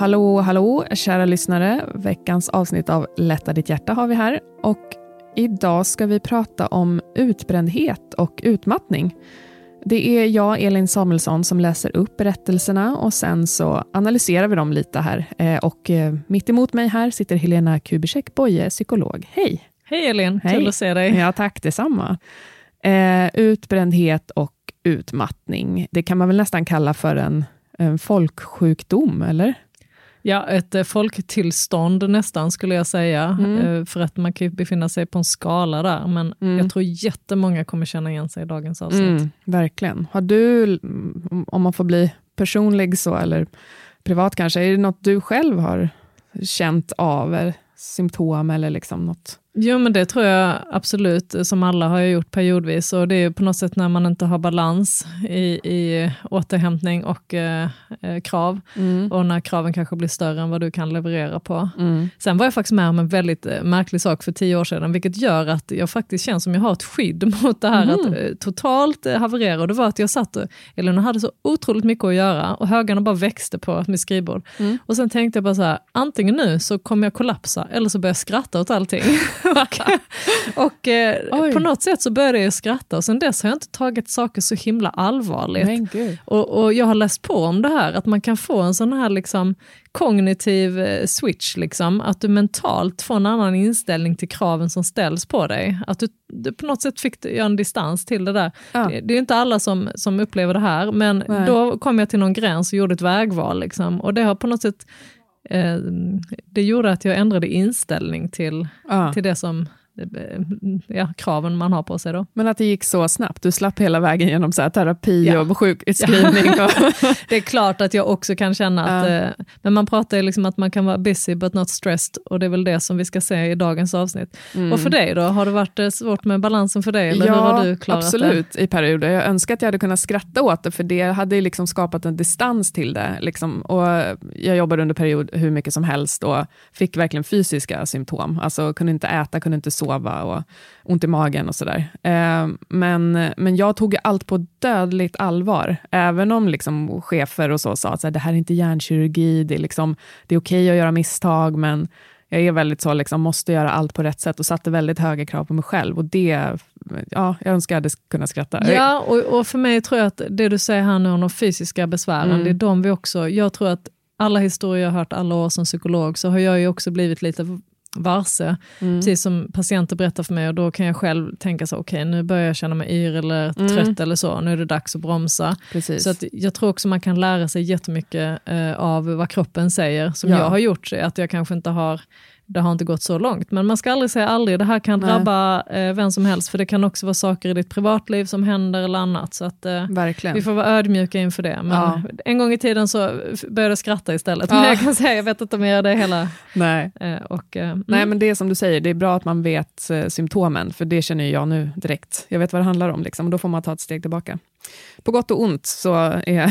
Hallå, hallå, kära lyssnare. Veckans avsnitt av Lätta ditt hjärta har vi här. Och idag ska vi prata om utbrändhet och utmattning. Det är jag, Elin Samuelsson, som läser upp berättelserna och sen så analyserar vi dem lite här. Eh, Och eh, mitt emot mig här sitter Helena Kubicek Boye, psykolog. Hej! Hej Elin, Hej. kul att se dig. Ja, tack detsamma. Eh, utbrändhet och utmattning, det kan man väl nästan kalla för en, en folksjukdom, eller? Ja, ett eh, folktillstånd nästan skulle jag säga, Mm. Eh, för att man kan ju befinna sig på en skala där, men Mm. jag tror jättemånga kommer känna igen sig i dagens avsnitt. Mm, verkligen. Har du, om man får bli personlig så, eller privat kanske, är det något du själv har känt av, eller symptom eller liksom något? Jo, men det tror jag absolut, som alla har jag gjort periodvis, och det är på något sätt när man inte har balans i, i återhämtning och eh, eh, krav, och när kraven kanske blir större än vad du kan leverera på. Mm. Sen var jag faktiskt med om en väldigt eh, märklig sak för tio år sedan, vilket gör att jag faktiskt känner som jag har ett skydd mot det här Mhm. att eh, totalt haverera. Och det var att jag satt och, Elina hade så otroligt mycket att göra och högarna bara växte på mitt skrivbord. Mm. Och sen tänkte jag bara så här, antingen nu så kommer jag kollapsa eller så börjar jag skratta åt allting. och och eh, på något sätt så började jag skratta och sen dess har jag inte tagit saker så himla allvarligt. Och, och jag har läst på om det här, att man kan få en sån här liksom kognitiv eh, switch, liksom, att du mentalt får en annan inställning till kraven som ställs på dig. Att du, du på något sätt fick göra en distans till det där. Ja. Det, det är inte alla som, som upplever det här, men Nej. då kom jag till någon gräns och gjorde ett vägval. Liksom, och det har på något sätt det gjorde att jag ändrade inställning till, Ja. till det som eh, ja, kraven man har på sig. Då. Men att det gick så snabbt, du slapp hela vägen genom så terapi Ja. och sjukskrivning. Och, Det är klart att jag också kan känna att, Ja. eh, men man pratar ju liksom att man kan vara busy but not stressed och det är väl det som vi ska se i dagens avsnitt. Och för dig då, har det varit eh, svårt med balansen för dig eller hur har du klarat absolut i perioder. Jag önskar att jag hade kunnat skratta åt det, för det hade ju liksom skapat en distans till det. Liksom. Och jag jobbade under period hur mycket som helst och fick verkligen fysiska symptom. Alltså kunde inte äta, kunde inte sova och ont i magen och sådär. Eh, men, men jag tog allt på dödligt allvar, även om liksom chefer och så sa att det här är inte hjärnkirurgi, det är, liksom, det är okej att göra misstag, men jag är väldigt så, liksom, måste göra allt på rätt sätt och satte väldigt höga krav på mig själv. Och det, ja, jag önskar jag hade kunnat skratta. Ja, och, och för mig tror jag att det du säger här nu om de fysiska besvären, Mm. det är de vi också, jag tror att alla historier jag har hört alla år som psykolog, så har jag ju också blivit lite varse, Mm. precis som patienter berättar för mig och då kan jag själv tänka så, okej nu börjar jag känna mig yr eller trött eller så, nu är det dags att bromsa. Precis. Så att jag tror också man kan lära sig jättemycket eh, av vad kroppen säger, som Ja. jag har gjort, att jag kanske inte har det har inte gått så långt. Men man ska aldrig säga aldrig, det här kan Nej. drabba eh, vem som helst, för det kan också vara saker i ditt privatliv som händer eller annat. Så att, eh, Verkligen. vi får vara ödmjuka inför det. Men Ja. en gång i tiden så började jag skratta istället. Ja. Men jag kan säga, jag vet inte om jag gör det hela... Nej. Eh, och, eh, Nej, mm. men det är som du säger, det är bra att man vet eh, symptomen, för det känner jag nu direkt. Jag vet vad det handlar om, liksom, och då får man ta ett steg tillbaka. På gott och ont så är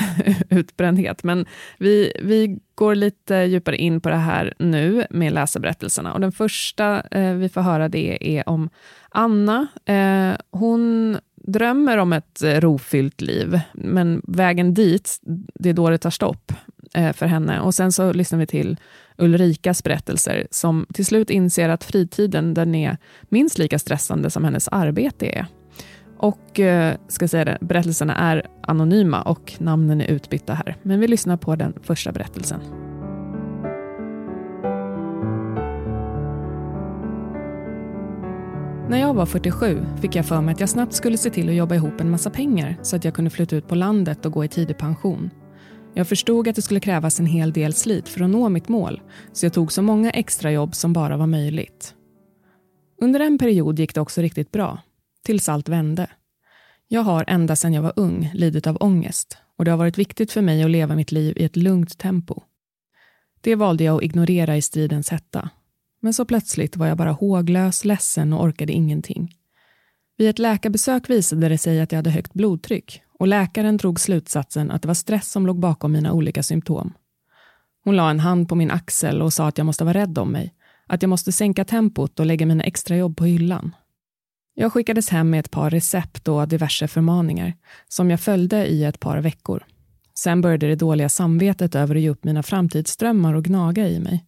utbrändhet, men vi, vi går lite djupare in på det här nu med läsarberättelserna. Och den första eh, vi får höra det är om Anna. Eh, hon drömmer om ett eh, rofyllt liv, men vägen dit, det är då det tar stopp. eh, för henne. Och Sen så lyssnar vi till Ulrikas berättelser, som till slut inser att fritiden den är minst lika stressande som hennes arbete är. Och eh, ska säga det, berättelserna är anonyma och namnen är utbytta här. Men vi lyssnar på den första berättelsen. När jag var 47 fick jag för mig att jag snabbt skulle se till att jobba ihop en massa pengar så att jag kunde flytta ut på landet och gå i tidig pension. Jag förstod att det skulle krävas en hel del slit för att nå mitt mål så jag tog så många extrajobb som bara var möjligt. Under en period gick det också riktigt bra, tills allt vände. Jag har ända sedan jag var ung lidit av ångest och det har varit viktigt för mig att leva mitt liv i ett lugnt tempo. Det valde jag att ignorera i stridens hetta men så plötsligt var jag bara håglös, ledsen och orkade ingenting. Vid ett läkarbesök visade det sig att jag hade högt blodtryck och läkaren drog slutsatsen att det var stress som låg bakom mina olika symptom. Hon la en hand på min axel och sa att jag måste vara rädd om mig, att jag måste sänka tempot och lägga mina extrajobb på hyllan. Jag skickades hem med ett par recept och diverse förmaningar som jag följde i ett par veckor. Sen började det dåliga samvetet över att ge upp mina framtidsdrömmar och gnaga i mig.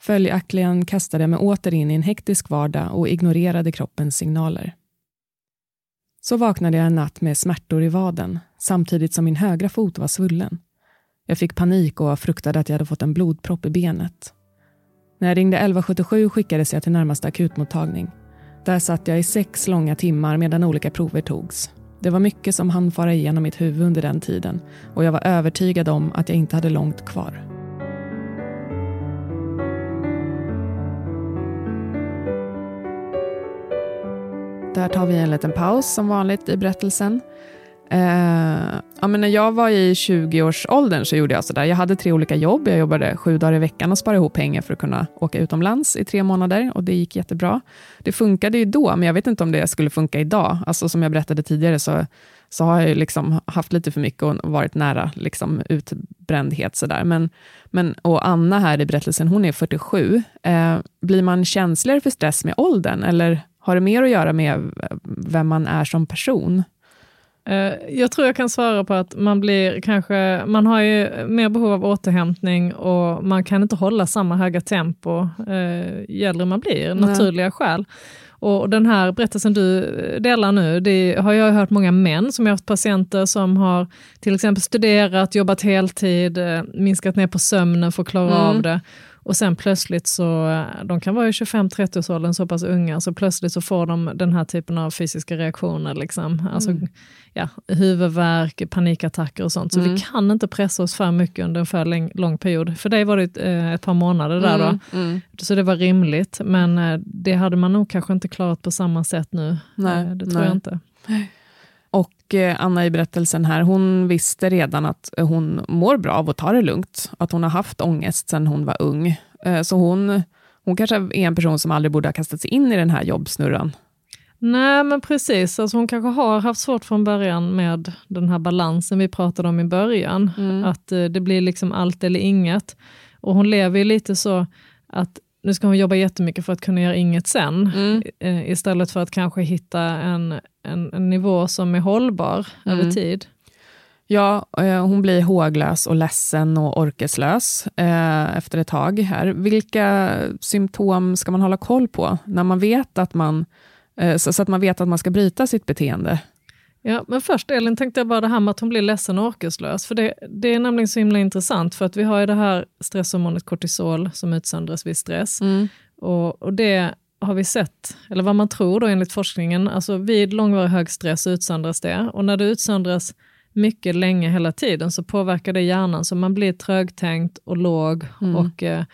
Följaktligen kastade jag mig åter in i en hektisk vardag och ignorerade kroppens signaler. Så vaknade jag en natt med smärtor i vaden samtidigt som min högra fot var svullen. Jag fick panik och fruktade att jag hade fått en blodpropp i benet. När jag ringde 1177 skickades jag till närmaste akutmottagning. Där satt jag i sex långa timmar medan olika prover togs. Det var mycket som hann fara igenom mitt huvud under den tiden och jag var övertygad om att jag inte hade långt kvar. Där tar vi en liten paus som vanligt i berättelsen. Eh, ja, men när jag var i 20-årsåldern så gjorde jag sådär. Jag hade tre olika jobb. Jag jobbade sju dagar i veckan och sparade ihop pengar för att kunna åka utomlands i tre månader och det gick jättebra. Det funkade ju då, men jag vet inte om det skulle funka idag. Alltså som jag berättade tidigare så, så har jag liksom haft lite för mycket och varit nära liksom utbrändhet. Sådär. Men, men, och Anna här i berättelsen, hon är 47. Eh, blir man känsligare för stress med åldern eller har det mer att göra med vem man är som person? Eh, jag tror jag kan svara på att man blir kanske, man har ju mer behov av återhämtning och man kan inte hålla samma höga tempo eh, ju äldre man blir, naturliga skäl. Och den här berättelsen du delar nu, det har jag hört många män som har haft patienter som har till exempel studerat, jobbat heltid, eh, minskat ner på sömnen för att klara mm. av det. Och sen plötsligt så, de kan vara i 25-30-årsåldern så pass unga, så plötsligt så får de den här typen av fysiska reaktioner. Liksom. Alltså, mm. ja, huvudvärk, panikattacker och sånt. Så mm. vi kan inte pressa oss för mycket under en för lång period. För dig var det ett, eh, ett par månader där då. Mm, mm. Så det var rimligt. Men eh, det hade man nog kanske inte klarat på samma sätt nu. Nej, eh, det tror nej. jag inte. Och Anna i berättelsen här, hon visste redan att hon mår bra av att ta det lugnt. Att hon har haft ångest sedan hon var ung. Så hon, hon kanske är en person som aldrig borde ha kastat sig in i den här jobbsnurran. Nej, men precis. Alltså hon kanske har haft svårt från början med den här balansen vi pratade om i början. Mm. Att det blir liksom allt eller inget. Och hon lever ju lite så att nu ska hon jobba jättemycket för att kunna göra inget sen, mm. istället för att kanske hitta en, en, en nivå som är hållbar mm. över tid. Ja, eh, hon blir håglös och ledsen och orkeslös eh, efter ett tag. här. Vilka symptom ska man hålla koll på när man vet att man, eh, så, att man vet att man ska bryta sitt beteende? Ja, men först Elin tänkte jag bara det här med att hon blir ledsen och orkeslös. För det, det är nämligen så himla intressant, för att vi har ju det här stresshormonet kortisol som utsöndras vid stress. Mm. Och, och det har vi sett, eller vad man tror då enligt forskningen, alltså vid långvarig hög stress utsöndras det. Och när det utsöndras mycket länge hela tiden så påverkar det hjärnan så man blir trögtänkt och låg mm. och eh,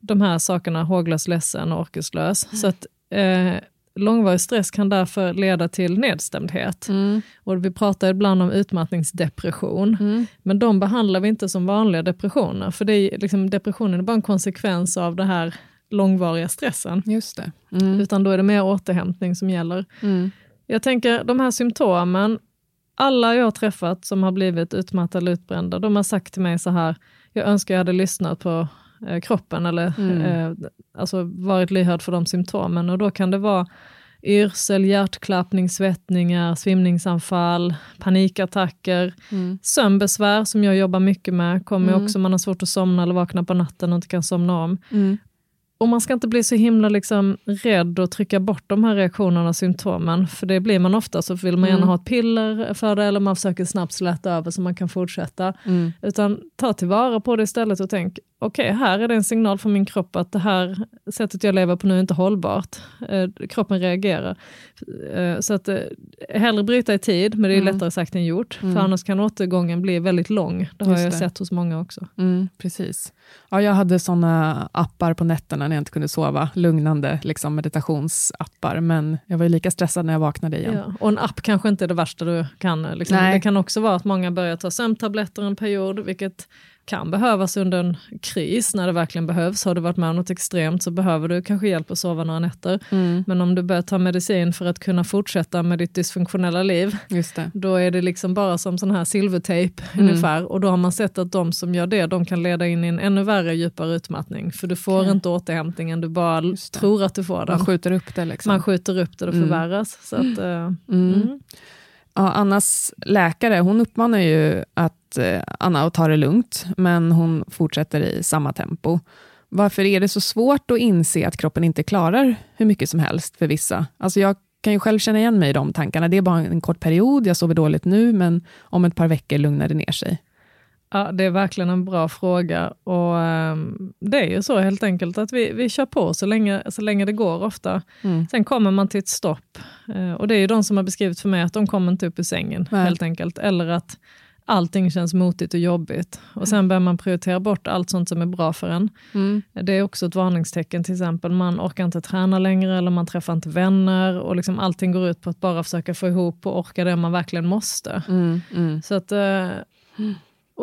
de här sakerna, håglös, ledsen och orkeslös. Mm. Så att eh, långvarig stress kan därför leda till nedstämdhet. Mm. Och vi pratar ibland om utmattningsdepression, mm. men de behandlar vi inte som vanliga depressioner, för det är liksom, depressionen är bara en konsekvens av det här långvariga stressen. Just det. Mm. Utan då är det mer återhämtning som gäller. Mm. Jag tänker de här symptomen, alla jag har träffat som har blivit utmattade eller utbrända, de har sagt till mig så här, jag önskar jag hade lyssnat på eh, kroppen eller mm. eh, alltså varit lyhörd för de symptomen och då kan det vara yrsel, hjärtklappning, svettningar, svimningsanfall, panikattacker, Mm. sömnbesvär som jag jobbar mycket med, kommer Mm. också man har svårt att somna eller vakna på natten och inte kan somna om. Mm. Och man ska inte bli så himla liksom rädd och trycka bort de här reaktionerna och symptomen, för det blir man ofta, så vill man gärna Mm. ha ett piller för det, eller man försöker snabbt släta över så man kan fortsätta. Mm. Utan ta tillvara på det istället och tänk, okej, här är det en signal från min kropp att det här sättet jag lever på nu är inte hållbart. Eh, kroppen reagerar. Eh, så att eh, hellre bryta i tid, men det är Mm. lättare sagt än gjort. Mm. För annars kan återgången bli väldigt lång. Det har Just jag det. sett hos många också. Mm, precis. Ja, jag hade såna appar på nätterna när jag inte kunde sova, lugnande liksom meditationsappar, men jag var ju lika stressad när jag vaknade igen. Ja. Och en app kanske inte är det värsta du kan. Liksom. Det kan också vara att många börjar ta sömntabletter en period, vilket kan behövas under en kris när det verkligen behövs. Har du varit med om något extremt så behöver du kanske hjälp att sova några nätter. Mm, Men om du börjar ta medicin för att kunna fortsätta med ditt dysfunktionella liv, då är det liksom bara som sån här silvertejp Mm. ungefär. Och då har man sett att de som gör det, de kan leda in i en ännu värre, djupare utmattning. För du får Okej. inte återhämtningen, du bara tror att du får den. Man skjuter upp det. Liksom. Man skjuter upp det och Mm. förvärras. Så att, eh, Mm. Ja, Annas läkare hon uppmanar ju att eh, Anna att ta det lugnt, men hon fortsätter i samma tempo. Varför är det så svårt att inse att kroppen inte klarar hur mycket som helst för vissa? Alltså jag kan ju själv känna igen mig i de tankarna. Det är bara en kort period, jag sover dåligt nu, men om ett par veckor lugnar det ner sig. Ja, det är verkligen en bra fråga. Och ehm, Det är ju så helt enkelt att vi, vi kör på så länge, så länge det går ofta. Mm. Sen kommer man till ett stopp. Eh, och det är ju de som har beskrivit för mig att de kommer inte upp ur sängen Nej. helt enkelt. Eller att allting känns motigt och jobbigt. Och sen börjar man prioritera bort allt sånt som är bra för en. Mm. Det är också ett varningstecken till exempel. Man orkar inte träna längre eller man träffar inte vänner. Och liksom allting går ut på att bara försöka få ihop och orka det man verkligen måste. Mm. Mm. Så att, eh,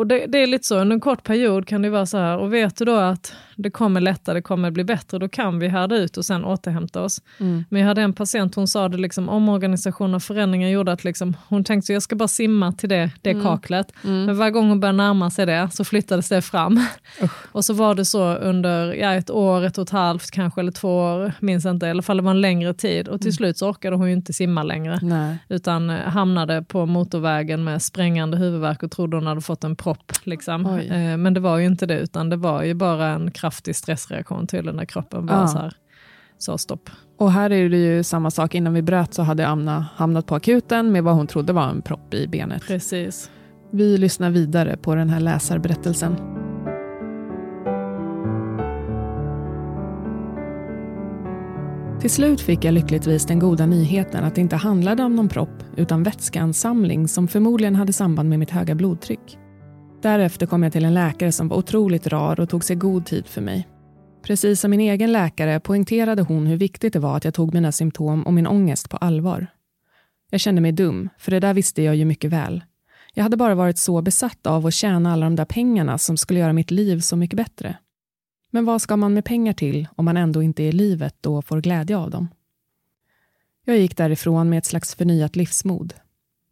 och det, det är lite så, under en kort period kan det vara så här, och vet du då att det kommer lätta, det kommer bli bättre, då kan vi härda ut och sen återhämta oss. Mm. Men jag hade en patient, hon sa det liksom, omorganisation och förändringar gjorde att liksom, hon tänkte jag ska bara simma till det, det Mm. kaklet. Men varje gång hon började närma sig det så flyttades det fram. och så var det så under ja, ett år, ett och ett halvt kanske, eller två år, minns inte, i alla fall det var en längre tid. Och till Mm. slut så orkade hon ju inte simma längre Nej. utan eh, hamnade på motorvägen med sprängande huvudvärk och trodde hon hade fått en propp. Liksom. Eh, Men det var ju inte det, utan det var ju bara en kraftig stressreaktion tydligen när kroppen var Ja. så här, sa stopp. Och här är det ju samma sak. Innan vi bröt så hade Anna hamnat på akuten med vad hon trodde var en propp i benet. Precis. Vi lyssnar vidare på den här läsarberättelsen. Till slut fick jag lyckligtvis den goda nyheten att det inte handlade om någon propp utan vätskeansamling som förmodligen hade samband med mitt höga blodtryck. Därefter kom jag till en läkare som var otroligt rar och tog sig god tid för mig. Precis som min egen läkare poängterade hon hur viktigt det var att jag tog mina symptom och min ångest på allvar. Jag kände mig dum, för det där visste jag ju mycket väl. Jag hade bara varit så besatt av att tjäna alla de där pengarna som skulle göra mitt liv så mycket bättre. Men vad ska man med pengar till om man ändå inte är i livet och får glädje av dem? Jag gick därifrån med ett slags förnyat livsmod.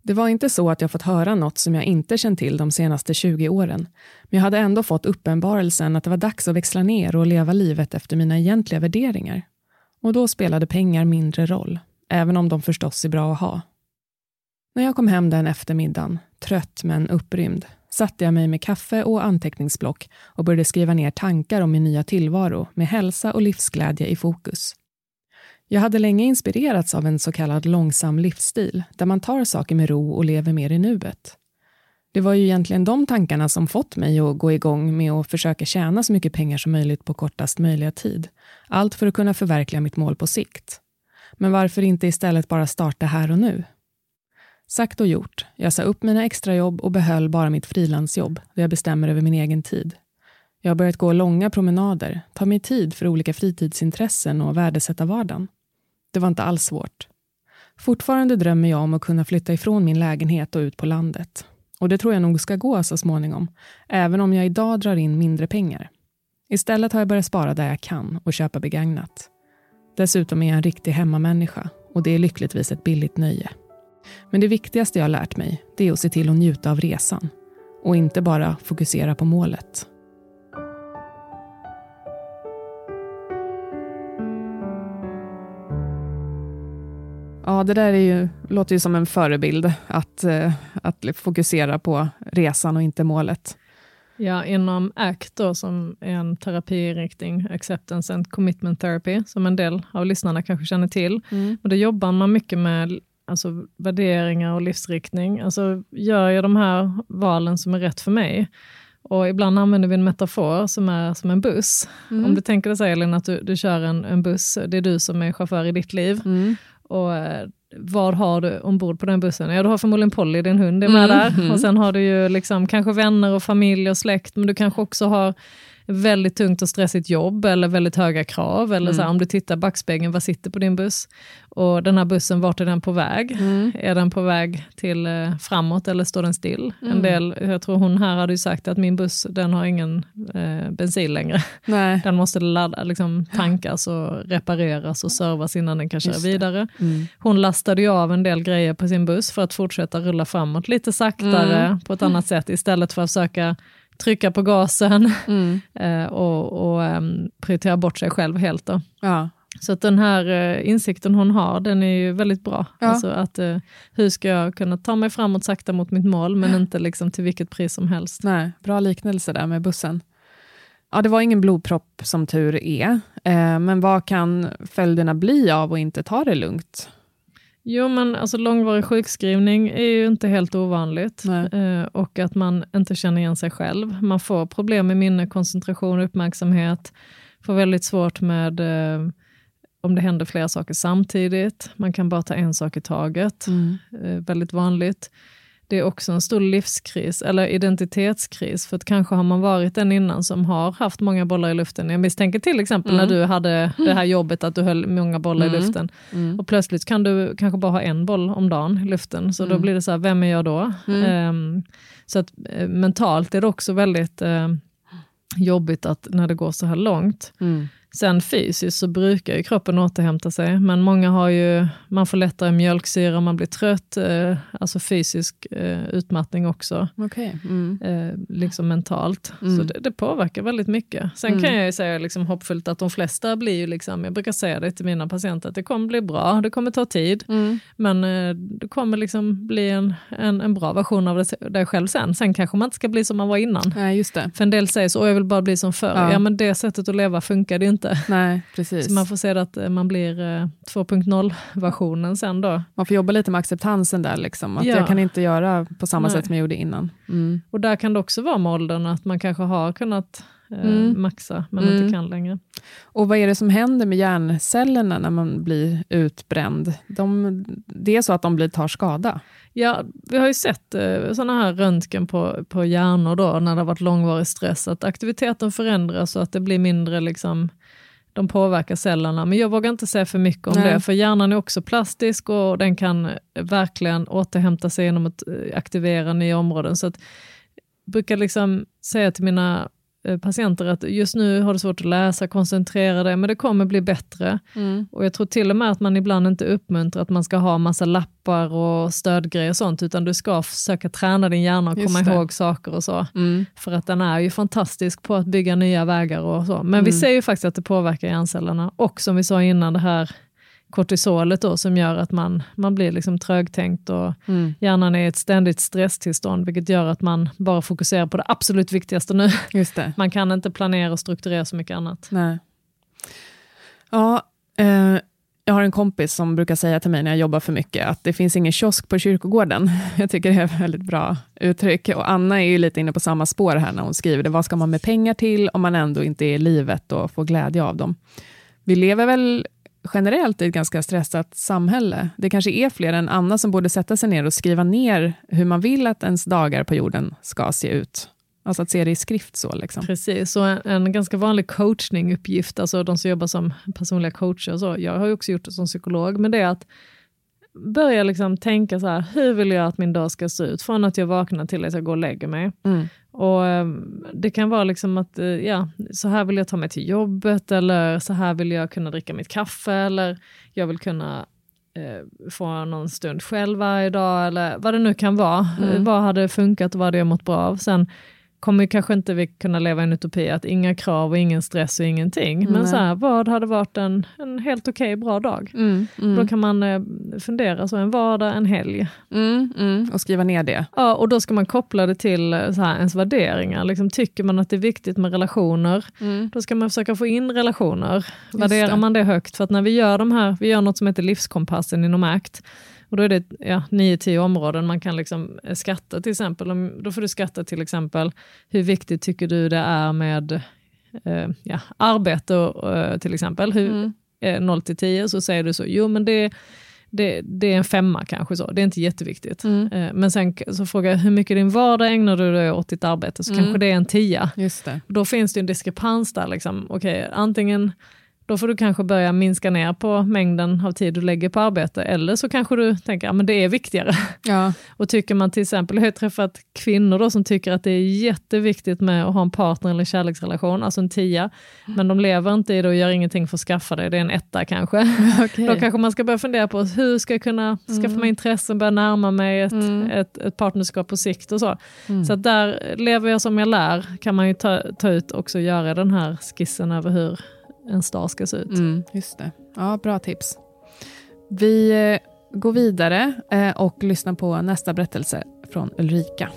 Det var inte så att jag fått höra något som jag inte känt till de senaste 20 åren, men jag hade ändå fått uppenbarelsen att det var dags att växla ner och leva livet efter mina egentliga värderingar. Och då spelade pengar mindre roll, även om de förstås är bra att ha. När jag kom hem den eftermiddagen, trött men upprymd, satte jag mig med kaffe och anteckningsblock och började skriva ner tankar om min nya tillvaro med hälsa och livsglädje i fokus. Jag hade länge inspirerats av en så kallad långsam livsstil där man tar saker med ro och lever mer i nuet. Det var ju egentligen de tankarna som fått mig att gå igång med att försöka tjäna så mycket pengar som möjligt på kortast möjliga tid. Allt för att kunna förverkliga mitt mål på sikt. Men varför inte istället bara starta här och nu? Sagt och gjort. Jag sa upp mina extrajobb och behöll bara mitt frilansjobb där jag bestämmer över min egen tid. Jag har börjat gå långa promenader, ta mig tid för olika fritidsintressen och värdesätta vardagen. Det var inte alls svårt. Fortfarande drömmer jag om att kunna flytta ifrån min lägenhet och ut på landet. Och det tror jag nog ska gå så småningom, även om jag idag drar in mindre pengar. Istället har jag börjat spara där jag kan och köpa begagnat. Dessutom är jag en riktig hemmamänniska och det är lyckligtvis ett billigt nöje. Men det viktigaste jag har lärt mig, det är att se till att njuta av resan och inte bara fokusera på målet. Ja, det där är ju, låter ju som en förebild, att, eh, att fokusera på resan och inte målet. Ja, inom ACT, då, som är en terapiinriktning, Acceptance and Commitment Therapy, som en del av lyssnarna kanske känner till. Mm. Och då jobbar man mycket med alltså, värderingar och livsriktning. Alltså, gör jag de här valen som är rätt för mig? Och ibland använder vi en metafor som är som en buss. Mm. Om du tänker dig Elin, att du, du kör en, en buss, det är du som är chaufför i ditt liv. Mm. Och eh, vad har du ombord på den bussen? Ja, du har förmodligen Polly, din hund, är med Mm, där. mm. Och sen har du ju liksom kanske vänner och familj och släkt, men du kanske också har väldigt tungt och stressigt jobb eller väldigt höga krav. Eller så här, Mm. om du tittar backspegeln, vad sitter på din buss? Och den här bussen, vart är den på väg? Mm. Är den på väg till eh, framåt eller står den still? En Mm. del, jag tror hon här hade ju sagt att min buss, den har ingen eh, bensin längre. Nej. Den måste ladda, liksom, tankas och repareras och servas innan den kan köra vidare. Mm. Hon lastade ju av en del grejer på sin buss för att fortsätta rulla framåt lite saktare Mm. på ett annat sätt istället för att försöka trycka på gasen Mm. eh, och, och ehm, prioritera bort sig själv helt. Då. Ja. Så att den här eh, insikten hon har, den är ju väldigt bra. Ja. Alltså att, eh, hur ska jag kunna ta mig framåt sakta mot mitt mål, men inte liksom till vilket pris som helst. Nej, bra liknelse där med bussen. Ja, det var ingen blodpropp som tur är, eh, men vad kan följderna bli av att inte ta det lugnt? Jo, men alltså långvarig sjukskrivning är ju inte helt ovanligt. Eh, och att man inte känner igen sig själv. Man får problem med minne, koncentration uppmärksamhet. Får väldigt svårt med eh, om det händer flera saker samtidigt. Man kan bara ta en sak i taget. Eh, väldigt vanligt. Det är också en stor livskris, eller identitetskris, för att kanske har man varit den innan som har haft många bollar i luften. Jag misstänker till exempel när du hade det här jobbet att du höll många bollar i Mm. luften. Mm. Och plötsligt kan du kanske bara ha en boll om dagen i luften, så då Mm. blir det så här, vem är jag då? Mm. Ehm, så att eh, mentalt är det också väldigt eh, jobbigt att när det går så här långt. Mm. Sen fysiskt så brukar ju kroppen återhämta sig, men många har ju, man får lättare mjölksyra, man blir trött, eh, alltså fysisk eh, utmattning också. Okej. Mm. Eh, liksom mentalt. Mm. Så det, det påverkar väldigt mycket. Sen Mm. kan jag ju säga liksom hoppfullt att de flesta blir ju, liksom, jag brukar säga det till mina patienter, att det kommer bli bra, det kommer ta tid, Mm. men eh, det kommer liksom bli en, en, en bra version av dig själv sen. Sen kanske man inte ska bli som man var innan. Nej, just det. För en del säger så, "Åh, jag vill bara bli som förr. Ja. Ja. men det sättet att leva funkar det ju inte. Nej, precis. Så man får se att eh, man blir eh, 2.0-versionen sen då. Man får jobba lite med acceptansen där, liksom. att Ja. jag kan inte göra på samma Nej. sätt som jag gjorde innan. Mm. Och där kan det också vara med åldern, att man kanske har kunnat eh, Mm. maxa, men Mm. inte kan längre. Och vad är det som händer med hjärncellerna när man blir utbränd? De, det är så att de blir, tar skada? Ja, vi har ju sett eh, sådana här röntgen på, på hjärnor då, när det har varit långvarig stress, att aktiviteten förändras och att det blir mindre, liksom, de påverkar cellerna. Men jag vågar inte säga för mycket om Nej. det, för hjärnan är också plastisk och den kan eh, verkligen återhämta sig genom att eh, aktivera nya områden. Så att, jag brukar liksom säga till mina eh, patienter att just nu har du svårt att läsa, koncentrera dig, men det kommer bli bättre. Och jag tror till och med att man ibland inte uppmuntrar att man ska ha massa lappar och stödgrejer och sånt, utan du ska försöka träna din hjärna och Just komma det. ihåg saker och så. Mm. För att den är ju fantastisk på att bygga nya vägar och så. Men vi Mm. ser ju faktiskt att det påverkar hjärncellerna. Och som vi sa innan, det här kortisolet då, som gör att man, man blir liksom trögtänkt och Mm. hjärnan är i ett ständigt stresstillstånd, vilket gör att man bara fokuserar på det absolut viktigaste nu. Man kan inte planera och strukturera så mycket annat. Nej. Ja, eh, jag har en kompis som brukar säga till mig när jag jobbar för mycket, att det finns ingen kiosk på kyrkogården. Jag tycker det är ett väldigt bra uttryck. Och Anna är ju lite inne på samma spår här när hon skriver det. Vad ska man med pengar till om man ändå inte är i livet och får glädje av dem? Vi lever väl generellt i ett ganska stressat samhälle. Det kanske är fler än Anna som borde sätta sig ner och skriva ner hur man vill att ens dagar på jorden ska se ut. Alltså att se det i skrift så. Liksom. Precis, och en, en ganska vanlig coachninguppgift, alltså de som jobbar som personliga coacher, och så, jag har ju också gjort det som psykolog, men det är att börja liksom tänka så här, hur vill jag att min dag ska se ut? Från att jag vaknar till att jag går och lägger mig. Mm. Och eh, Det kan vara liksom att, eh, ja, så här vill jag ta mig till jobbet, eller så här vill jag kunna dricka mitt kaffe, eller jag vill kunna eh, få någon stund själv varje dag, eller vad det nu kan vara. Mm. Vad hade funkat och vad hade jag mått bra av? Sen kommer kanske inte vi kunna leva i en utopi, att inga krav och ingen stress och ingenting. Men Nej. så här, vad hade varit en, en helt okej bra dag? Mm. Mm. Då kan man eh, fundera så en vardag, en helg. Mm, mm, och skriva ner det. Ja, och då ska man koppla det till eh, så här, ens värderingar. Liksom, tycker man att det är viktigt med relationer, Mm. då ska man försöka få in relationer. Värderar man det högt? För att när vi gör de här, vi gör något som heter livskompassen inom ACT, och då är det ja, 9-10 områden man kan liksom eh, skatta till exempel. Då får du skatta till exempel, hur viktigt tycker du det är med eh, ja, arbete och, eh, till exempel. Hur, Mm. eh, 0 till 10 så säger du så, jo men det, det, det är en femma kanske så, det är inte jätteviktigt. Mm. Eh, men sen så frågar jag hur mycket din vardag ägnar du dig åt ditt arbete, så Mm. kanske det är en tia. Just det. Då finns det en diskrepans där. Liksom. Okej, antingen då får du kanske börja minska ner på mängden av tid du lägger på arbete, eller så kanske du tänker att ja, det är viktigare. Ja. Och tycker man till exempel, jag har träffat kvinnor då som tycker att det är jätteviktigt med att ha en partner eller kärleksrelation, alltså en tia, men de lever inte i det och gör ingenting för att skaffa det, det är en etta kanske. Okej. Då kanske man ska börja fundera på hur ska jag kunna skaffa mig intressen, börja närma mig ett, Mm. ett, ett partnerskap på sikt och så. Mm. Så där lever jag som jag lär, kan man ju ta, ta ut också göra den här skissen över hur en stad ska se ut. Mm, just det. Ja, bra tips. Vi eh, går vidare eh, och lyssnar på nästa berättelse från Ulrika.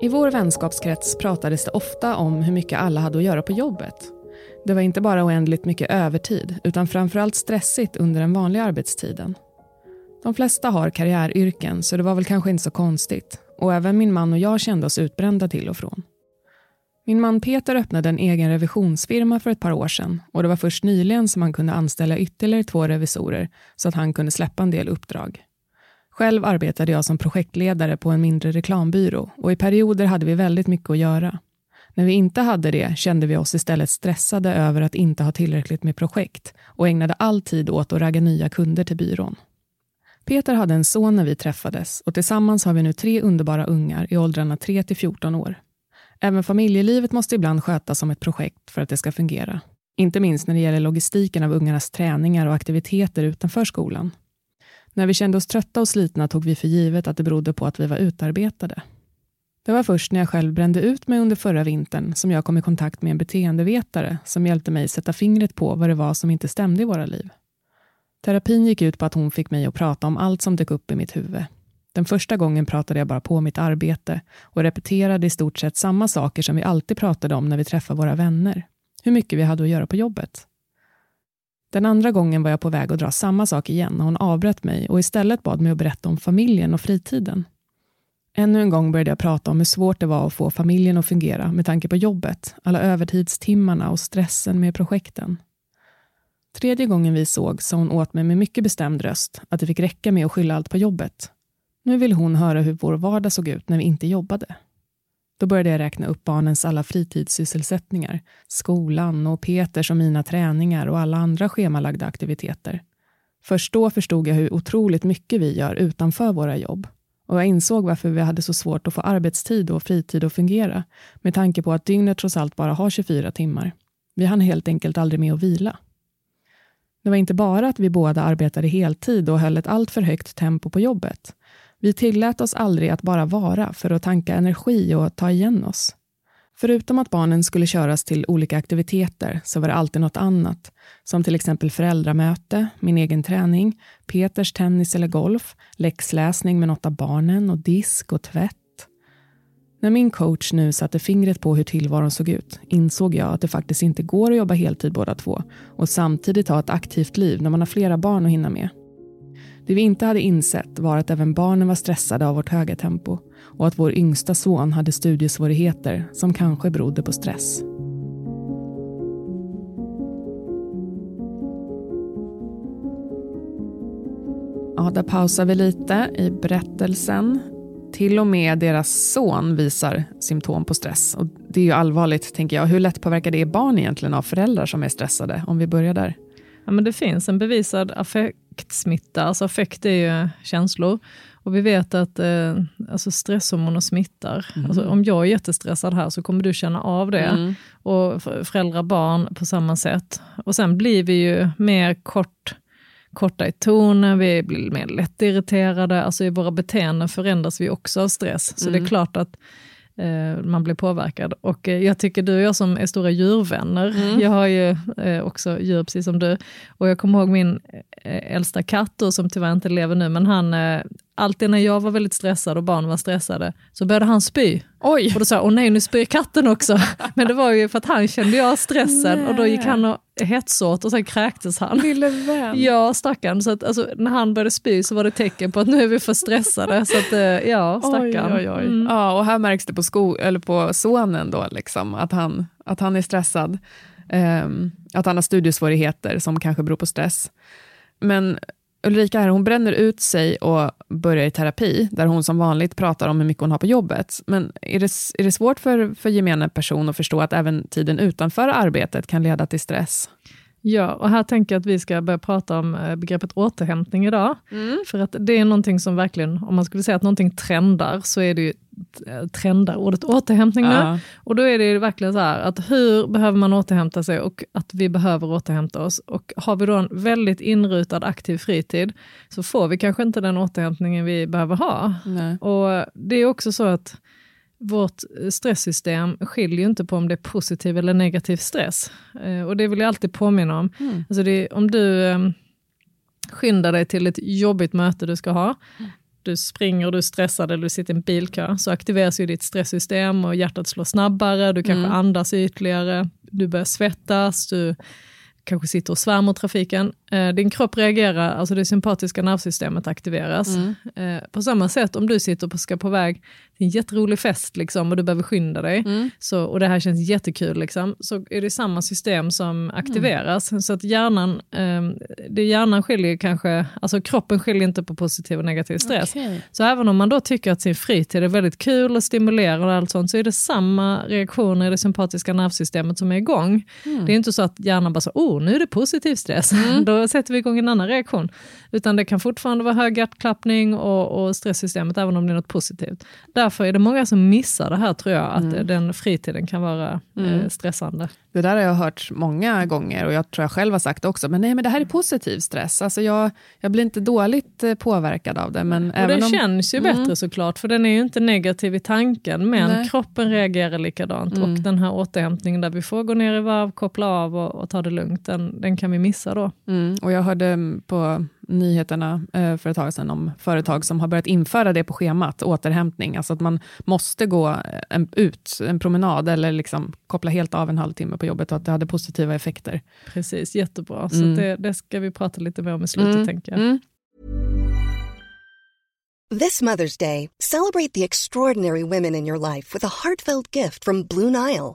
I vår vänskapskrets pratades det ofta om hur mycket alla hade att göra på jobbet. Det var inte bara oändligt mycket övertid, utan framförallt stressigt under den vanliga arbetstiden. De flesta har karriäryrken, så det var väl kanske inte så konstigt. Och även min man och jag kände oss utbrända till och från. Min man Peter öppnade en egen revisionsfirma för ett par år sedan och det var först nyligen som han kunde anställa ytterligare två revisorer så att han kunde släppa en del uppdrag. Själv arbetade jag som projektledare på en mindre reklambyrå och i perioder hade vi väldigt mycket att göra. När vi inte hade det kände vi oss istället stressade över att inte ha tillräckligt med projekt och ägnade all tid åt att ragga nya kunder till byrån. Peter hade en son när vi träffades och tillsammans har vi nu tre underbara ungar i åldrarna 3 till 14 år. Även familjelivet måste ibland skötas som ett projekt för att det ska fungera. Inte minst när det gäller logistiken av ungarnas träningar och aktiviteter utanför skolan. När vi kände oss trötta och slitna tog vi för givet att det berodde på att vi var utarbetade. Det var först när jag själv brände ut mig under förra vintern som jag kom i kontakt med en beteendevetare som hjälpte mig sätta fingret på vad det var som inte stämde i våra liv. Terapin gick ut på att hon fick mig att prata om allt som dök upp i mitt huvud. Den första gången pratade jag bara på mitt arbete och repeterade i stort sett samma saker som vi alltid pratade om när vi träffade våra vänner. Hur mycket vi hade att göra på jobbet. Den andra gången var jag på väg att dra samma sak igen när hon avbröt mig och istället bad mig att berätta om familjen och fritiden. Ännu en gång började jag prata om hur svårt det var att få familjen att fungera med tanke på jobbet, alla övertidstimmarna och stressen med projekten. Tredje gången vi såg sa hon åt mig med mycket bestämd röst att det fick räcka med att skylla allt på jobbet. Nu vill hon höra hur vår vardag såg ut när vi inte jobbade. Då började jag räkna upp barnens alla fritidssysselsättningar, skolan och Peters och mina träningar och alla andra schemalagda aktiviteter. Först då förstod jag hur otroligt mycket vi gör utanför våra jobb. Och jag insåg varför vi hade så svårt att få arbetstid och fritid att fungera, med tanke på att dygnet trots allt bara har 24 timmar. Vi hann helt enkelt aldrig med att vila. Det var inte bara att vi båda arbetade heltid och höll ett alltför högt tempo på jobbet. Vi tillät oss aldrig att bara vara för att tanka energi och ta igen oss. Förutom att barnen skulle köras till olika aktiviteter så var det alltid något annat, som till exempel föräldramöte, min egen träning, Peters tennis eller golf, läxläsning med något av barnen och disk och tvätt. När min coach nu satte fingret på hur tillvaron såg ut insåg jag att det faktiskt inte går att jobba heltid båda två och samtidigt ha ett aktivt liv när man har flera barn att hinna med. Det vi inte hade insett var att även barnen var stressade av vårt höga tempo och att vår yngsta son hade studiesvårigheter som kanske berodde på stress. Ja, där pausar vi lite i berättelsen. Till och med deras son visar symptom på stress. Och Det är ju allvarligt, tänker jag. Hur lätt påverkar det barn egentligen av föräldrar som är stressade? Om vi börjar där. Ja, men det finns en bevisad affektsmitta, alltså affekt är ju känslor. Och vi vet att eh, alltså stresshormoner smittar. Alltså, om jag är jättestressad här så kommer du känna av det. Mm. Och föräldrar barn på samma sätt. Och sen blir vi ju mer kort, korta i tonen, vi blir mer lättirriterade. Alltså i våra beteenden förändras vi också av stress. Så det är klart att eh, man blir påverkad. Och eh, jag tycker du och jag som är stora djurvänner, Mm. jag har ju eh, också djur precis som du, och jag kommer ihåg min eh, äldsta katt då, som tyvärr inte lever nu, men han, eh, alltid när jag var väldigt stressad och barnen var stressade, så började han spy. Oj! Och då sa jag, åh nej nu spyr katten också. Men det var ju för att han kände jag stressen och då gick han och hetsåt och sen kräktes han. Lille vän. Ja, stackarn. Så att, alltså, när han började spy så var det tecken på att nu är vi för stressade. Så att, eh, ja, stackarn. Oj, oj, oj. Mm. Ja, och här märks det på, sko eller på sonen då, liksom, att, han, att han är stressad. Ehm, att han har studiesvårigheter som kanske beror på stress. Men Ulrika här, hon bränner ut sig och börjar i terapi, där hon som vanligt pratar om hur mycket hon har på jobbet. Men är det, är det svårt för, för gemene person att förstå att även tiden utanför arbetet kan leda till stress? Ja, och här tänker jag att vi ska börja prata om eh, begreppet återhämtning idag. För att det är någonting som verkligen, om man skulle säga att någonting trendar, så är det ju eh, trendar ordet återhämtning nu. Ja. Och då är det ju verkligen så här att hur behöver man återhämta sig och att vi behöver återhämta oss. Och har vi då en väldigt inrutad aktiv fritid så får vi kanske inte den återhämtningen vi behöver ha. Nej. Och det är också så att vårt stresssystem skiljer ju inte på om det är positiv eller negativ stress. Eh, och det vill jag alltid påminna om. Mm. Alltså det, om du eh, skyndar dig till ett jobbigt möte du ska ha, du springer du är stressad eller du sitter i en bilkö, så aktiveras ju ditt stresssystem och hjärtat slår snabbare, du kanske Mm. andas ytligare, du börjar svettas, du kanske sitter och svär mot trafiken. Eh, din kropp reagerar, alltså det sympatiska nervsystemet aktiveras. Mm. Eh, på samma sätt om du sitter på, ska på väg till en jätterolig fest liksom, och du behöver skynda dig, Mm. så, och det här känns jättekul, liksom, så är det samma system som aktiveras. Så att hjärnan, eh, det hjärnan skiljer kanske, alltså kroppen skiljer inte på positiv och negativ stress. Okej. Så även om man då tycker att sin fritid är väldigt kul och stimulerande och allt sånt, så är det samma reaktioner i det sympatiska nervsystemet som är igång. Det är inte så att hjärnan bara så, oh, nu är det positiv stress, då sätter vi igång en annan reaktion. Utan det kan fortfarande vara hög hjärtklappning och, och stresssystemet, även om det är något positivt. Därför är det många som missar det här, tror jag, att eh, den fritiden kan vara eh, stressande. Det där har jag hört många gånger och jag tror jag själv har sagt också, men nej, men det här är positiv stress. Alltså jag, jag blir inte dåligt eh, påverkad av det. Men Och även det om, känns ju bättre såklart, för den är ju inte negativ i tanken, men Nej. kroppen reagerar likadant. Och den här återhämtningen där vi får gå ner i varv, koppla av och, och ta det lugnt, den, den kan vi missa då. Mm, och jag hörde mm, på nyheterna eh, för ett tag sedan om företag som har börjat införa det på schemat, återhämtning. Alltså att man måste gå eh, en, ut en promenad eller liksom koppla helt av en halvtimme på jobbet och att det hade positiva effekter. Precis, jättebra. Så Mm. det, det ska vi prata lite mer om i slutet, Mm, tänker jag. Mm. This Mother's Day, celebrate the extraordinary women in your life with a heartfelt gift from Blue Nile.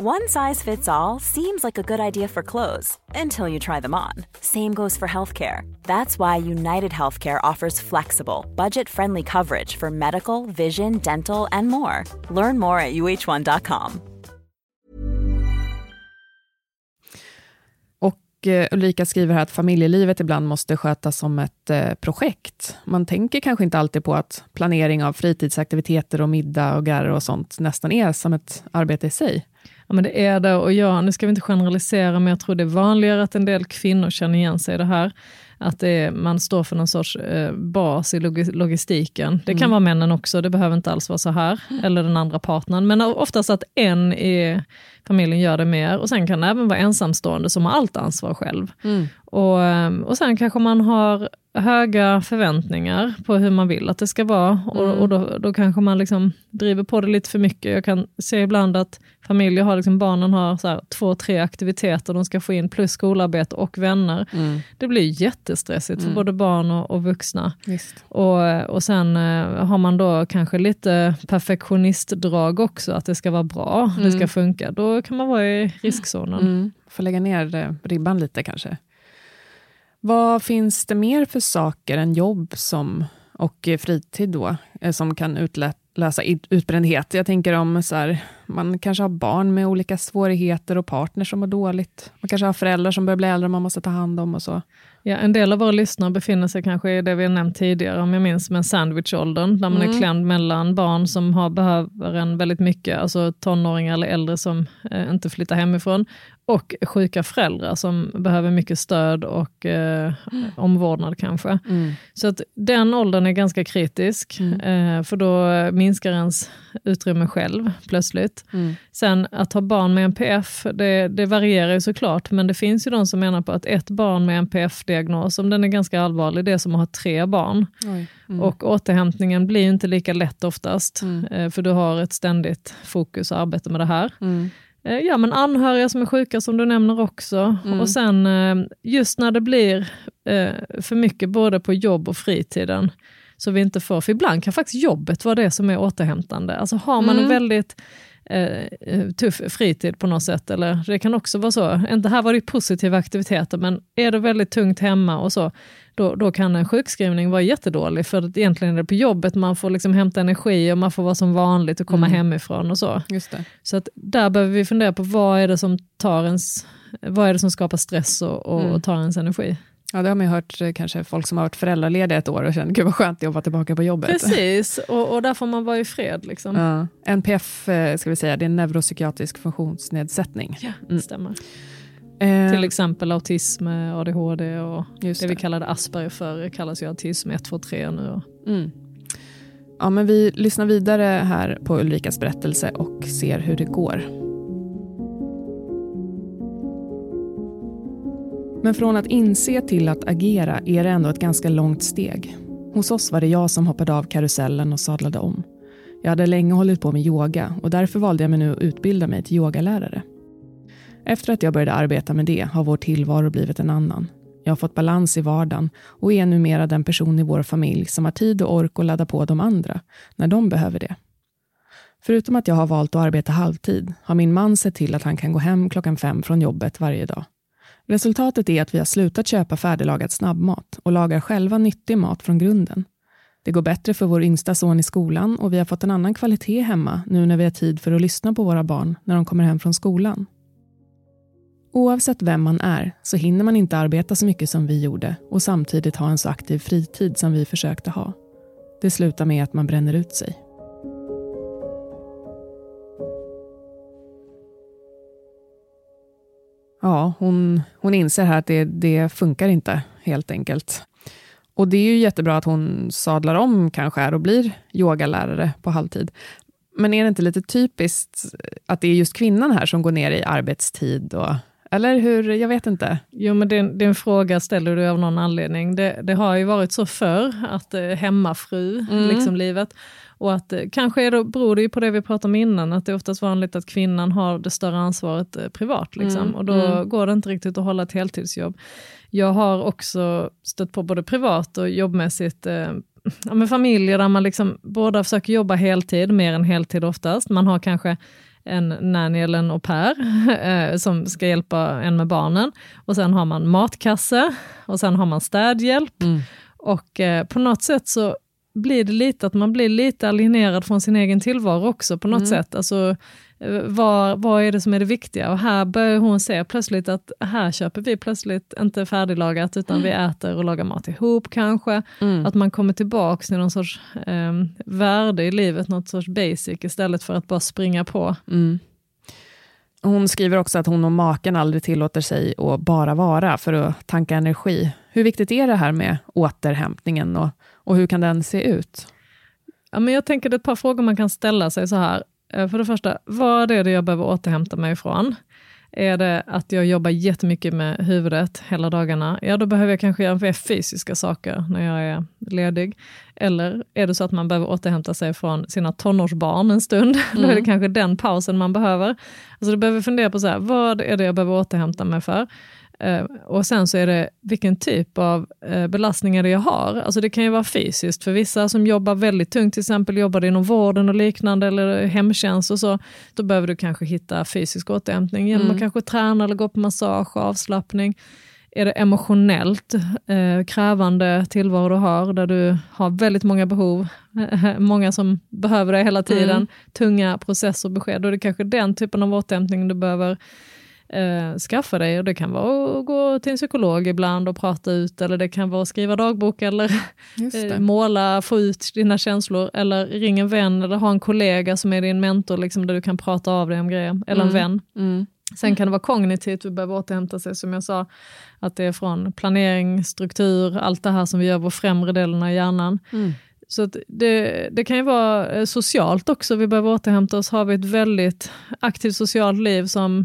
One size fits all seems like a good idea for clothes until you try them on. Same goes for healthcare. That's why United Healthcare offers flexible, budget friendly coverage for medical, vision, dental, and more. Learn more at uh1.com. Och eh, Ulrika skriver här att familjelivet ibland måste skötas som ett eh, projekt. Man tänker kanske inte alltid på att planering av fritidsaktiviteter och middagar och sånt nästan är som ett arbete i sig. Ja, men det är det och ja, nu ska vi inte generalisera, men jag tror det är vanligare att en del kvinnor känner igen sig i det här. Att det är, man står för någon sorts eh, bas i logi- logistiken. Det kan vara männen också, det behöver inte alls vara så här. Eller den andra partnern. Men oftast att en i familjen gör det mer. Och sen kan det även vara ensamstående som har allt ansvar själv. Och, eh, och sen kanske man har höga förväntningar på hur man vill att det ska vara. Och, och då, då kanske man liksom driver på det lite för mycket. Jag kan se ibland att familjer har, liksom, barnen har så här, två, tre aktiviteter de ska få in, plus skolarbete och vänner. Det blir jättestressigt för både barn och, och vuxna. Visst. Och, och sen eh, har man då kanske lite perfektionistdrag också, att det ska vara bra, det ska funka. Då kan man vara i riskzonen. Mm. Får lägga ner eh, ribban lite kanske. Vad finns det mer för saker än jobb som, och eh, fritid då, eh, som kan utlösa ut- utbrändhet? Jag tänker om så här, Man kanske har barn med olika svårigheter och partner som mår dåligt. Man kanske har föräldrar som börjar bli äldre och man måste ta hand om och så. Ja, en del av våra lyssnare befinner sig kanske i det vi har nämnt tidigare, om jag minns, med sandwichåldern, där man Mm. är klämd mellan barn som har, behöver en väldigt mycket, alltså tonåringar eller äldre som eh, inte flyttar hemifrån, och sjuka föräldrar som behöver mycket stöd och eh, omvårdnad kanske. Så att den åldern är ganska kritisk, eh, för då minskar ens utrymme själv plötsligt. Sen att ha barn med NPF, det, det varierar ju såklart, men det finns ju de som menar på att ett barn med NPF-diagnos, om den är ganska allvarlig, det är som att ha tre barn. Och återhämtningen blir inte lika lätt oftast, eh, för du har ett ständigt fokus och arbete med det här. Eh, Ja, men anhöriga som är sjuka som du nämner också. Och sen eh, just när det blir för mycket både på jobb och fritiden, så vi inte får, för ibland kan faktiskt jobbet vara det som är återhämtande. Alltså har man en väldigt eh, tuff fritid på något sätt, eller det kan också vara så, inte här var det positiva aktiviteter, men är det väldigt tungt hemma och så, då, då kan en sjukskrivning vara jättedålig, för att egentligen är det på jobbet man får liksom hämta energi och man får vara som vanligt och komma hemifrån och så. Så att där behöver vi fundera på vad är det som tar ens, vad är det som skapar stress och, och, och tar ens energi. Ja, det har man ju hört eh, kanske folk som har varit föräldralediga ett år och känner, gud vad skönt att jobba tillbaka på jobbet. Precis, och, och där får man vara i fred. Liksom. Ja. NPF, eh, ska vi säga, det är en neuropsykiatrisk funktionsnedsättning. Ja, det stämmer. Eh, Till exempel autism, ADHD och Just det vi det. kallade Asperger förr kallas ju autism 1, 2, 3 nu. Mm. Ja, men vi lyssnar vidare här på Ulrikas berättelse och ser hur det går. Men från att inse till att agera är det ändå ett ganska långt steg. Hos oss var det jag som hoppade av karusellen och sadlade om. Jag hade länge hållit på med yoga och därför valde jag mig nu att utbilda mig till yogalärare. Efter att jag började arbeta med det har vår tillvaro blivit en annan. Jag har fått balans i vardagen och är numera den person i vår familj som har tid och ork att ladda på de andra när de behöver det. Förutom att jag har valt att arbeta halvtid har min man sett till att han kan gå hem klockan fem från jobbet varje dag. Resultatet är att vi har slutat köpa färdiglagad snabbmat och lagar själva nyttig mat från grunden. Det går bättre för vår yngsta son i skolan och vi har fått en annan kvalitet hemma nu när vi har tid för att lyssna på våra barn när de kommer hem från skolan. Oavsett vem man är så hinner man inte arbeta så mycket som vi gjorde och samtidigt ha en så aktiv fritid som vi försökte ha. Det slutar med att man bränner ut sig. Ja, hon, hon inser här att det, det funkar inte helt enkelt. Och det är ju jättebra att hon sadlar om kanske här och blir yogalärare på halvtid. Men är det inte lite typiskt att det är just kvinnan här som går ner i arbetstid? Och, eller hur? Jag vet inte. Jo, men din, din fråga ställer du av någon anledning. Det, det har ju varit så förr, att eh, hemmafru, liksom livet. Och att eh, kanske är det, beror det ju på det vi pratade om innan, att det är oftast vanligt att kvinnan har det större ansvaret eh, privat. Liksom. och då går det inte riktigt att hålla ett heltidsjobb. Jag har också stött på både privat och jobbmässigt eh, ja, familjer där man liksom båda försöker jobba heltid, mer än heltid oftast. Man har kanske en nanny eller en au pair eh, som ska hjälpa en med barnen. Och sen har man matkasse och sen har man städhjälp. Och eh, på något sätt så blir det lite att man blir lite alienerad från sin egen tillvaro också på något sätt. Alltså, eh, vad, är det som är det viktiga? Och här börjar hon se plötsligt att här köper vi plötsligt inte färdiglagat utan vi äter och lagar mat ihop kanske. Att man kommer tillbaka till någon sorts eh, värde i livet, något sorts basic istället för att bara springa på. Hon skriver också att hon och maken aldrig tillåter sig att bara vara för att tanka energi. Hur viktigt är det här med återhämtningen och, och hur kan den se ut? Ja, men jag tänker det är ett par frågor man kan ställa sig så här. Eh, För det första, vad är det jag behöver återhämta mig ifrån? Är det att jag jobbar jättemycket med huvudet hela dagarna? Ja, då behöver jag kanske göra mer fysiska saker när jag är ledig. Eller är det så att man behöver återhämta sig från sina tonårsbarn en stund? Då är det kanske den pausen man behöver. Alltså du behöver fundera på så här, vad är det jag behöver återhämta mig för? Eh, och sen så är det vilken typ av eh, belastningar jag har. Alltså det kan ju vara fysiskt för vissa som jobbar väldigt tungt, till exempel jobbar inom vården och liknande eller hemtjänst och så. Då behöver du kanske hitta fysisk återhämtning genom att kanske träna eller gå på massage och avslappning. är det emotionellt eh, krävande tillvaro du har, där du har väldigt många behov, många som behöver dig hela tiden, Mm. tunga processer och besked, då är det kanske den typen av återhämtning du behöver eh, skaffa dig. Och det kan vara att gå till en psykolog ibland och prata ut, eller det kan vara att skriva dagbok, eller eh, måla, få ut dina känslor, eller ring en vän, eller ha en kollega som är din mentor, liksom, där du kan prata av dig om grejer, eller en Mm. vän. Mm. Sen kan det vara kognitivt, vi behöver återhämta sig som jag sa, att det är från planering, struktur, allt det här som vi gör vår främre delen av hjärnan. Mm. Så det, det kan ju vara eh, socialt också, vi behöver återhämta oss. Har vi ett väldigt aktivt socialt liv som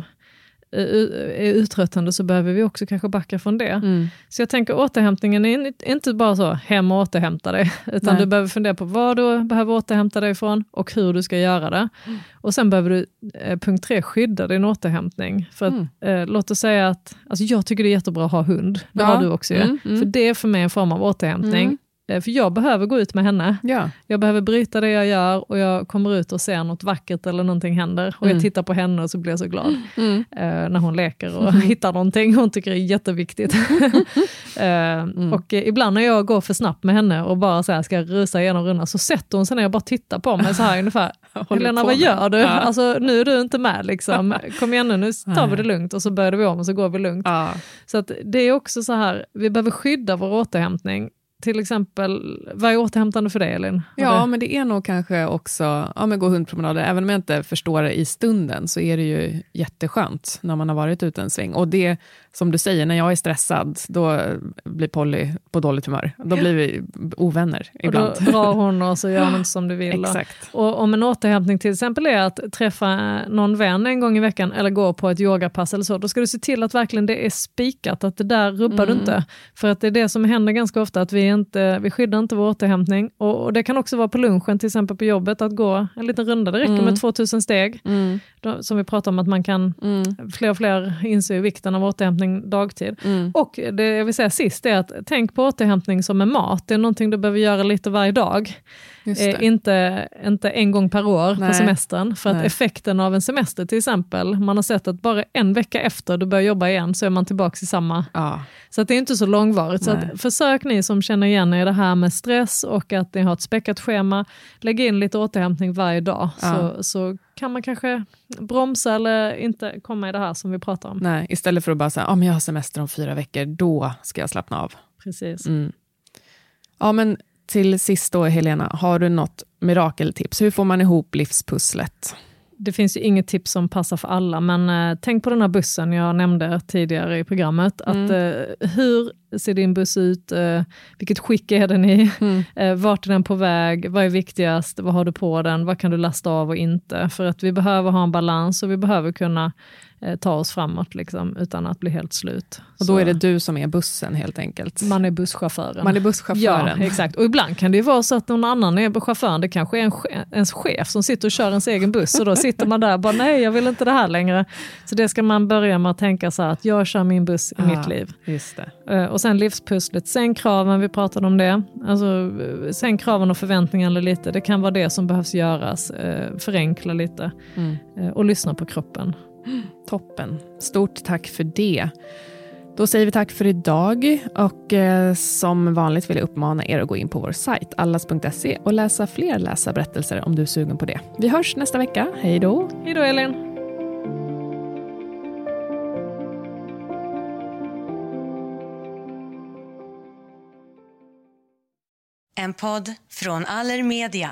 är uttröttande så behöver vi också kanske backa från det. Mm. Så jag tänker återhämtningen är in- inte bara så, hem och återhämta dig, utan Nej. du behöver fundera på vad du behöver återhämta dig ifrån och hur du ska göra det. Mm. Och sen behöver du, eh, punkt tre, skydda din återhämtning. För att, eh, låt oss säga att, alltså jag tycker det är jättebra att ha hund, det Ja. har du också ju. Mm, mm. För det är för mig en form av återhämtning. Mm. Eh, För jag behöver gå ut med henne. Ja. Jag behöver bryta det jag gör och jag kommer ut och ser något vackert eller någonting händer. Och Mm. jag tittar på henne och så blir jag så glad Mm. eh, när hon leker och hittar någonting hon tycker är jätteviktigt. eh, Och ibland när jag går för snabbt med henne och bara så här ska rusa igenom rundan så sätter hon sig ner och bara tittar på mig så här ungefär. Helena vad gör du? Ja. Alltså, nu är du inte med liksom. Kom igen nu, nu tar vi det lugnt och så börjar vi om och så går vi lugnt. Ja. Så att det är också så här, vi behöver skydda vår återhämtning. Till exempel, vad är återhämtande för dig Elin? Har Ja, det- men det är nog kanske också, ja men gå hundpromenader, även om jag inte förstår det i stunden, så är det ju jätteskönt när man har varit ute en sväng. Och det, som du säger, när jag är stressad, då blir Polly på dåligt humör. Då blir vi ovänner och ibland. då drar hon och så gör hon inte som du vill. och- Exakt. Och om en återhämtning till exempel är att träffa någon vän en gång i veckan eller gå på ett yogapass eller så, då ska du se till att verkligen det är spikat, att det där rubbar Mm. du inte. För att det är det som händer ganska ofta, att vi, inte, vi skyddar inte vår återhämtning. Och, och det kan också vara på lunchen, till exempel på jobbet, att gå en liten runda. Det räcker med 2000 steg, Mm. då, som vi pratar om att man kan, Mm. fler och fler inser vikten av återhämtning dagtid. Mm. Och det jag vill säga sist är att tänk på återhämtning som en mat. Det är någonting du behöver göra lite varje dag. Eh, inte, inte en gång per år Nej. på semestern. För att Nej. effekten av en semester till exempel, man har sett att bara en vecka efter du börjar jobba igen så är man tillbaka i samma. Ja. Så att det är inte så långvarigt. Så att försök ni som känner igen er i det här med stress och att ni har ett späckat schema, lägg in lite återhämtning varje dag. Ja. Så, så kan man kanske bromsa eller inte komma i det här som vi pratar om. Nej, istället för att bara säga, ah, men jag har semester om fyra veckor, då ska jag slappna av. Precis. Mm. Ja, men till sist då, Helena, har du något mirakeltips? Hur får man ihop livspusslet? Det finns ju inget tips som passar för alla, men eh, tänk på den här bussen jag nämnde tidigare i programmet. Att, Mm. eh, hur ser din buss ut? Eh, vilket skick är den i? Mm. Eh, vart är den på väg? Vad är viktigast? Vad har du på den? Vad kan du lasta av och inte? För att vi behöver ha en balans och vi behöver kunna ta oss framåt liksom, utan att bli helt slut. Och då Så är det du som är bussen helt enkelt. man är busschauffören. Man är busschauffören. Ja, exakt. Och ibland kan det ju vara så att någon annan är chauffören. Det kanske är en che- ens chef som sitter och kör ens egen buss och då sitter man där och bara nej, jag vill inte det här längre. Så det ska man börja med att tänka så här att jag kör min buss i Ja. mitt liv. Just det. Eh, Och sen livspusslet, sänk kraven, vi pratade om det. Alltså, eh, sänk kraven och förväntningarna lite. Det kan vara det som behövs göras. Eh, Förenkla lite Mm. Eh, och lyssna på kroppen. Toppen. Stort tack för det. Då säger vi tack för idag och eh, som vanligt vill jag uppmana er att gå in på vår sajt allas.se och läsa fler läsarberättelser om du är sugen på det. Vi hörs nästa vecka. Hej då! Hej då Elin! En podd från Allermedia.